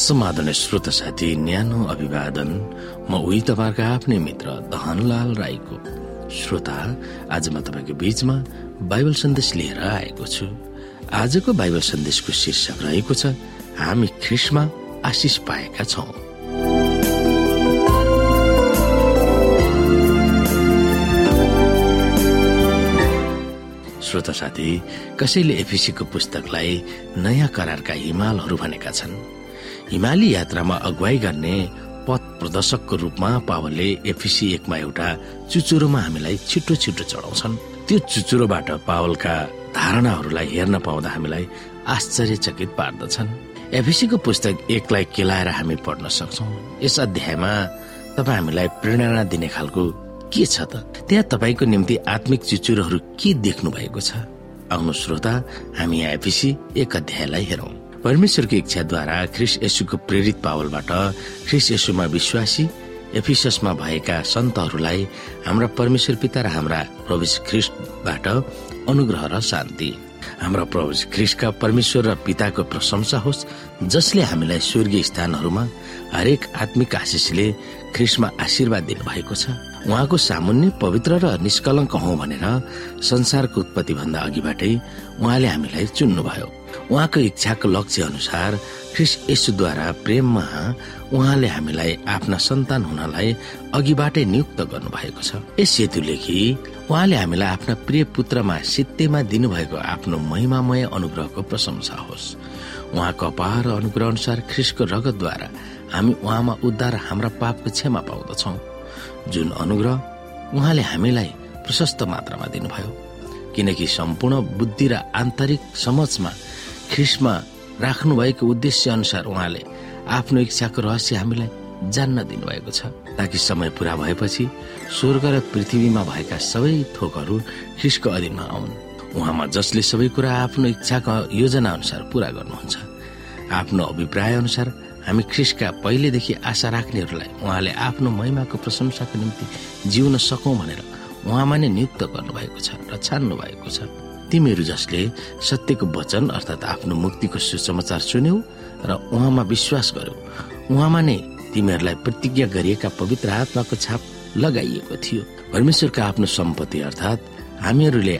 समाधान श्रोत साथी न्यानो अभिवादन। म उही तपाईँहरूको आफ्नै मित्र धनलाल राईको श्रोता। आज म तपाईँको बीचमा बाइबल सन्देश लिएर आएको छु। आजको बाइबल सन्देशको शीर्षक रहेको छ हामी ख्रिसमा आशिष पाएका छौँ। श्रोता साथी कसैले एफिसीको पुस्तकलाई नयाँ करारका हिमालहरू भनेका छन्? हिमाली यात्रामा अगुवाई गर्ने पथ प्रदर्शकको रूपमा पावलले एफिसी एकमा एउटा चुचुरोमा हामीलाई छिटो छिटो चढाउँछन्। त्यो चुचुरोबाट पावलका धारणाहरूलाई हेर्न पाउँदा हामीलाई आश्चर्यचकित पार्दछन्। एफिसीको पुस्तक एकलाई केलाएर हामी पढ्न सक्छौ। यस अध्यायमा तपाईँ हामीलाई प्रेरणा दिने खालको के छ त? त्यहाँ तपाईँको निम्ति आत्मिक चुचुरोहरू के देख्नु भएको छ? आउनु श्रोता हामी एफिसी एक अध्यायलाई हेरौं। परमेश्वरको इच्छाद्वारा ख्रिस यसुको प्रेरित पावलबाट ख्रिस यसुमा विश्वासी एफिसमा भएका सन्तहरूलाई हाम्रा परमेश्वर पिता र हाम्रा प्रभु ख्रिस्टबाट अनुग्रह र शान्ति। हाम्रा प्रभु ख्रिस्टका परमेश्वर र पिताको प्रशंसा होस् जसले हामीलाई स्वर्गीय स्थानहरूमा हरेक आत्मिक आशिषले ख्रिस्टमा आशीर्वाद दिनुभएको छ। उहाँको सामुन्य पवित्र र निष्कलङ्क हौ भनेर संसारको उत्पत्ति भन्दा अघिबाटै उहाँले हामीलाई चुन्नुभयो। उहाँको इच्छाको लक्ष्य अनुसार ख्रिस यसुद्वारा प्रेममा उहाँले हामीलाई आफ्ना सन्तान हुनलाई अघिबाटै नियुक्त गर्नु भएको छ। यस हेतुले उहाँले हामीलाई आफ्ना प्रिय पुत्रमा सित्तेमा दिनुभएको आफ्नो महिमामय अनुग्रहको प्रशंसा होस्। उहाँको अपार अनुग्रह अनुसार ख्रिसको रगतद्वारा हामी उहाँमा उद्धार हाम्रा पापको क्षमा पाउँदछौ। जुन अनुग्रह उहाँले हामीलाई प्रशस्त मात्रामा दिनुभयो। किनकि सम्पूर्ण बुद्धि र आन्तरिक समझमा ख्रिसमा राख्नु भएको उद्देश्य अनुसार उहाँले आफ्नो इच्छाको रहस्य हामीलाई जान्न दिनुभएको छ। ताकि समय पूरा भएपछि स्वर्ग र पृथ्वीमा भएका सबै थोकहरू ख्रिसको अधीनमा आउन्। उहाँमा जसले सबै कुरा आफ्नो इच्छाको योजना अनुसार पूरा गर्नुहुन्छ। आफ्नो अभिप्राय अनुसार हामी ख्रिसका पहिलेदेखि आशा राख्नेहरूलाई उहाँले आफ्नो महिमाको प्रशंसाको निम्ति जिउन सकौं भनेर उहाँमा नै नियुक्त गर्नुभएको छ र छान्नु भएको छ। तिमीहरू जसले सत्यको वचन अर्थात् आफ्नो मुक्तिको सुसमाचार सुन्यौ र उहाँमा विश्वास गर्यो। उहाँमा नै तिमीहरूलाई प्रतिज्ञा गरिएका पवित्र आत्माको छाप लगाइएको थियो। परमेश्वरका आफ्नो सम्पत्ति अर्थात् हामीहरूले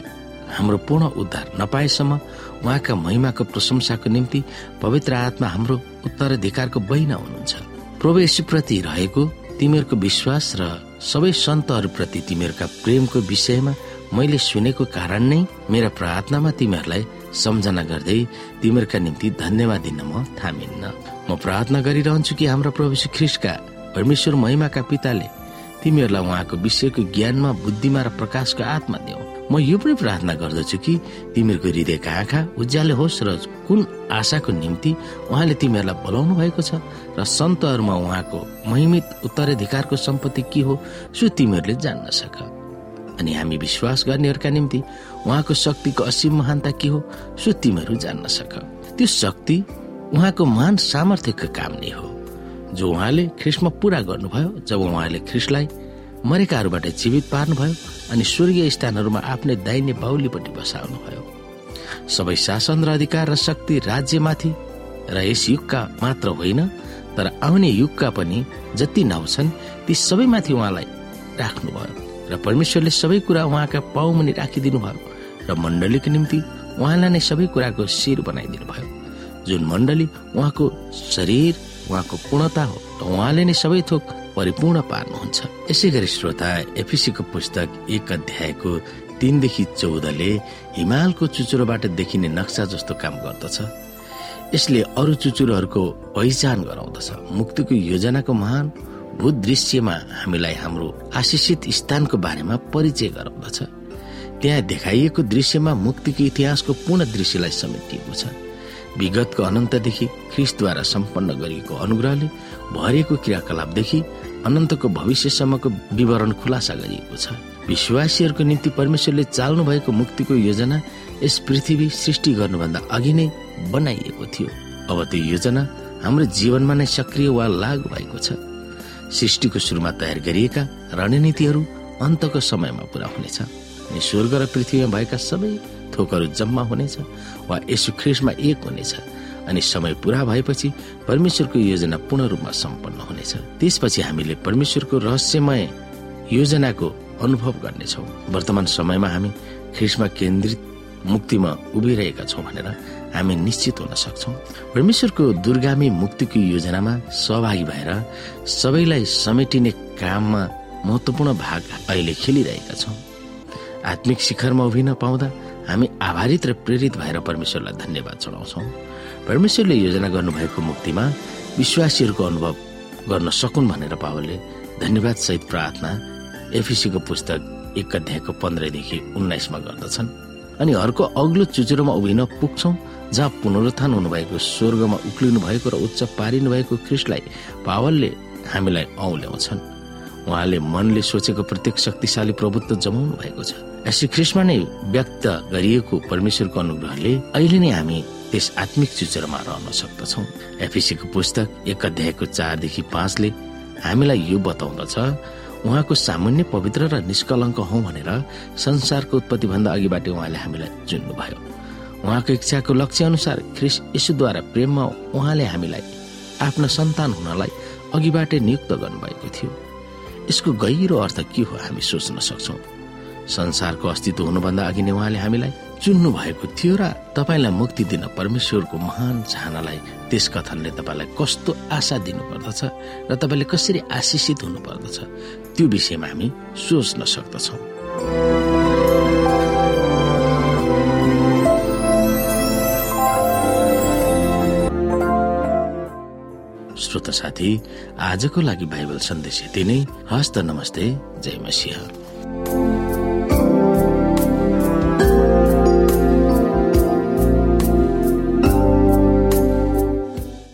हाम्रो पूर्ण उद्धार नपाएसम्म उहाँका महिमाको प्रशंसाको निम्ति पवित्र आत्मा हाम्रो उत्तराधिकारको बहिना हुनुहुन्छ। प्रवेशप्रति रहेको तिमीहरूको विश्वास र सबै सन्तहरूप्रति तिमीहरूका प्रेमको विषयमा मैले सुनेको कारण नै मेरा प्रार्थनामा तिमीहरूलाई सम्झना गर्दै तिमीहरूका निम्ति धन्यवाद दिन म थामिन्न। म प्रार्थना गरिरहन्छु कि हाम्रो प्रभु ख्रिस्टका परमेश्वर महिमाका पिताले तिमीहरूलाई उहाँको विषयको ज्ञानमा बुद्धिमा र प्रकाशको आत्मा दिउ म यो पनि प्रार्थना गर्दछु कि तिमीहरूको हृदयका आँखा उज्यालो होस् र कुन आशाको निम्ति उहाँले तिमीहरूलाई बोलाउनु भएको छ र सन्तहरूमा उहाँको महिमित उत्तराधिकारको सम्पत्ति के हो सो तिमीहरूले जान्न सक। अनि हामी विश्वास गर्नेहरूका निम्ति उहाँको शक्तिको असीम महानता के हो सो तिमीहरू जान्न सक। त्यो शक्ति उहाँको महान सामर्थ्यको काम नै हो। जो उहाँले ख्रिसमा पूरा गर्नुभयो जब उहाँले ख्रिसलाई मरेकाहरूबाट जीवित पार्नुभयो अनि स्वर्गीय स्थानहरूमा आफ्नै दाहिने बाहुलीपट्टि बसाउनुभयो। सबै शासन र अधिकार र शक्ति राज्यमाथि र यस युगका मात्र होइन तर आउने युगका पनि जति नाउँ छन् ती सबैमाथि उहाँलाई राख्नुभयो। र परमेश्वरले सबै कुरा उहाँका पाउमुनि राखिदिनु भयो र मण्डलीको निम्ति उहाँलाई नै सबै कुराको शिर बनाइदिनु भयो जुन मण्डली उहाँको शरीर उहाँको पूर्णता हो र उहाँले नै सबै थोक परिपूर्ण पार्नुहुन्छ। यसै गरी श्रोता एफिसीको पुस्तक एक अध्यायको तीनदेखि चौधले हिमालको चुचुरोबाट देखिने नक्सा जस्तो काम गर्दछ। यसले अरू चुचुरोहरूको पहिचान गराउँदछ। मुक्तिको योजनाको महान भूदृश्यमा हामीलाई हाम्रो आशिषित स्थानको बारेमा परिचय गराउँदछ। त्यहाँ देखाइएको दृश्यमा मुक्तिको इतिहासको पूर्ण दृश्यलाई समेटिएको छ। विगतको अनन्तदेखि ख्रिसद्वारा सम्पन्न गरिएको अनुग्रहले भरिएको क्रियाकलापदेखि अनन्तको भविष्यसम्मको विवरण खुलासा गरिएको छ। विश्वासीहरूको निम्ति परमेश्वरले चाल्नु भएको मुक्तिको योजना यस पृथ्वी सृष्टि गर्नुभन्दा अघि नै बनाइएको थियो। अब त्यो योजना हाम्रो जीवनमा नै सक्रिय वा लागू भएको छ। सृष्टिको सुरुमा तयार गरिएका रणनीतिहरू अन्तको समयमा पूरा हुनेछ। अनि स्वर्ग र पृथ्वीमा भएका सबै थोकहरू जम्मा हुनेछ वा यसु ख्रिसमा एक हुनेछ। अनि समय पूरा भएपछि परमेश्वरको योजना पूर्ण रूपमा सम्पन्न हुनेछ। त्यसपछि हामीले परमेश्वरको रहस्यमय योजनाको अनुभव गर्नेछौ। वर्तमान समयमा हामी ख्रिसमा केन्द्रित मुक्तिमा उभिरहेका छौँ भनेर हामी निश्चित हुन सक्छौ। परमेश्वरको दुर्गामी मुक्तिको योजनामा सहभागी भएर सबैलाई समेटिने काममा महत्वपूर्ण भाग अहिले खेलिरहेका छौँ। आत्मिक शिखरमा उभिन पाउँदा हामी आभारित र प्रेरित भएर परमेश्वरलाई धन्यवाद चढाउँछौ परमेश्वरले योजना गर्नुभएको मुक्तिमा विश्वासीहरूको अनुभव गर्न सकुन् भनेर पावलले धन्यवाद सहित प्रार्थना एफिसीको पुस्तक एक अध्यायको पन्ध्रदेखि उन्नाइसमा गर्दछन्। अनि हरको अग्लो चुचुरोमा उभिन पुग्छौँ जहाँ पुनरुत्थान हुनुभएको स्वर्गमा उक्लिनु भएको र उच्च पारिनु भएको ख्रिस्टलाई पावलले हामीलाई औल्याउँछन्। उहाँले मनले सोचेको प्रत्येक शक्तिशाली प्रभुत्व जमाउनु भएको छ। यसै ख्रिस्टमा नै व्यक्त गरिएको परमेश्वरको अनुग्रहले अहिले नै हामी त्यस आत्मिक चुचुरोमा रहन सक्दछौ। एफिसीको पुस्तक एक अध्यायको चारदेखि पाँचले हामीलाई यो बताउँदछ उहाँको सामान्य पवित्र र निष्कलङ्क हौ भनेर संसारको उत्पत्ति भन्दा अघिबाट उहाँले हामीलाई चुन्नुभयो। उहाँको इच्छाको लक्ष्य अनुसार ख्रिस यसुद्वारा प्रेममा उहाँले हामीलाई आफ्ना सन्तान हुनलाई अघिबाटै नियुक्त गर्नुभएको थियो। यसको गहिरो अर्थ के हो हामी सोच्न सक्छौ? संसारको अस्तित्व हुनुभन्दा अघि नै उहाँले हामीलाई चुन्नु भएको थियो र तपाईँलाई मुक्ति दिन परमेश्वरको महान चाहनालाई त्यस कथनले तपाईँलाई कस्तो आशा दिनु पर्दछ र तपाईँले कसरी आशिषित हुनु पर्दछ त्यो विषयमा हामी सोच्न सक्दछौ। श्रोत साथी आजको लागि बाइबल सन्देश यति नै। हस्त नमस्ते जय मसिंह।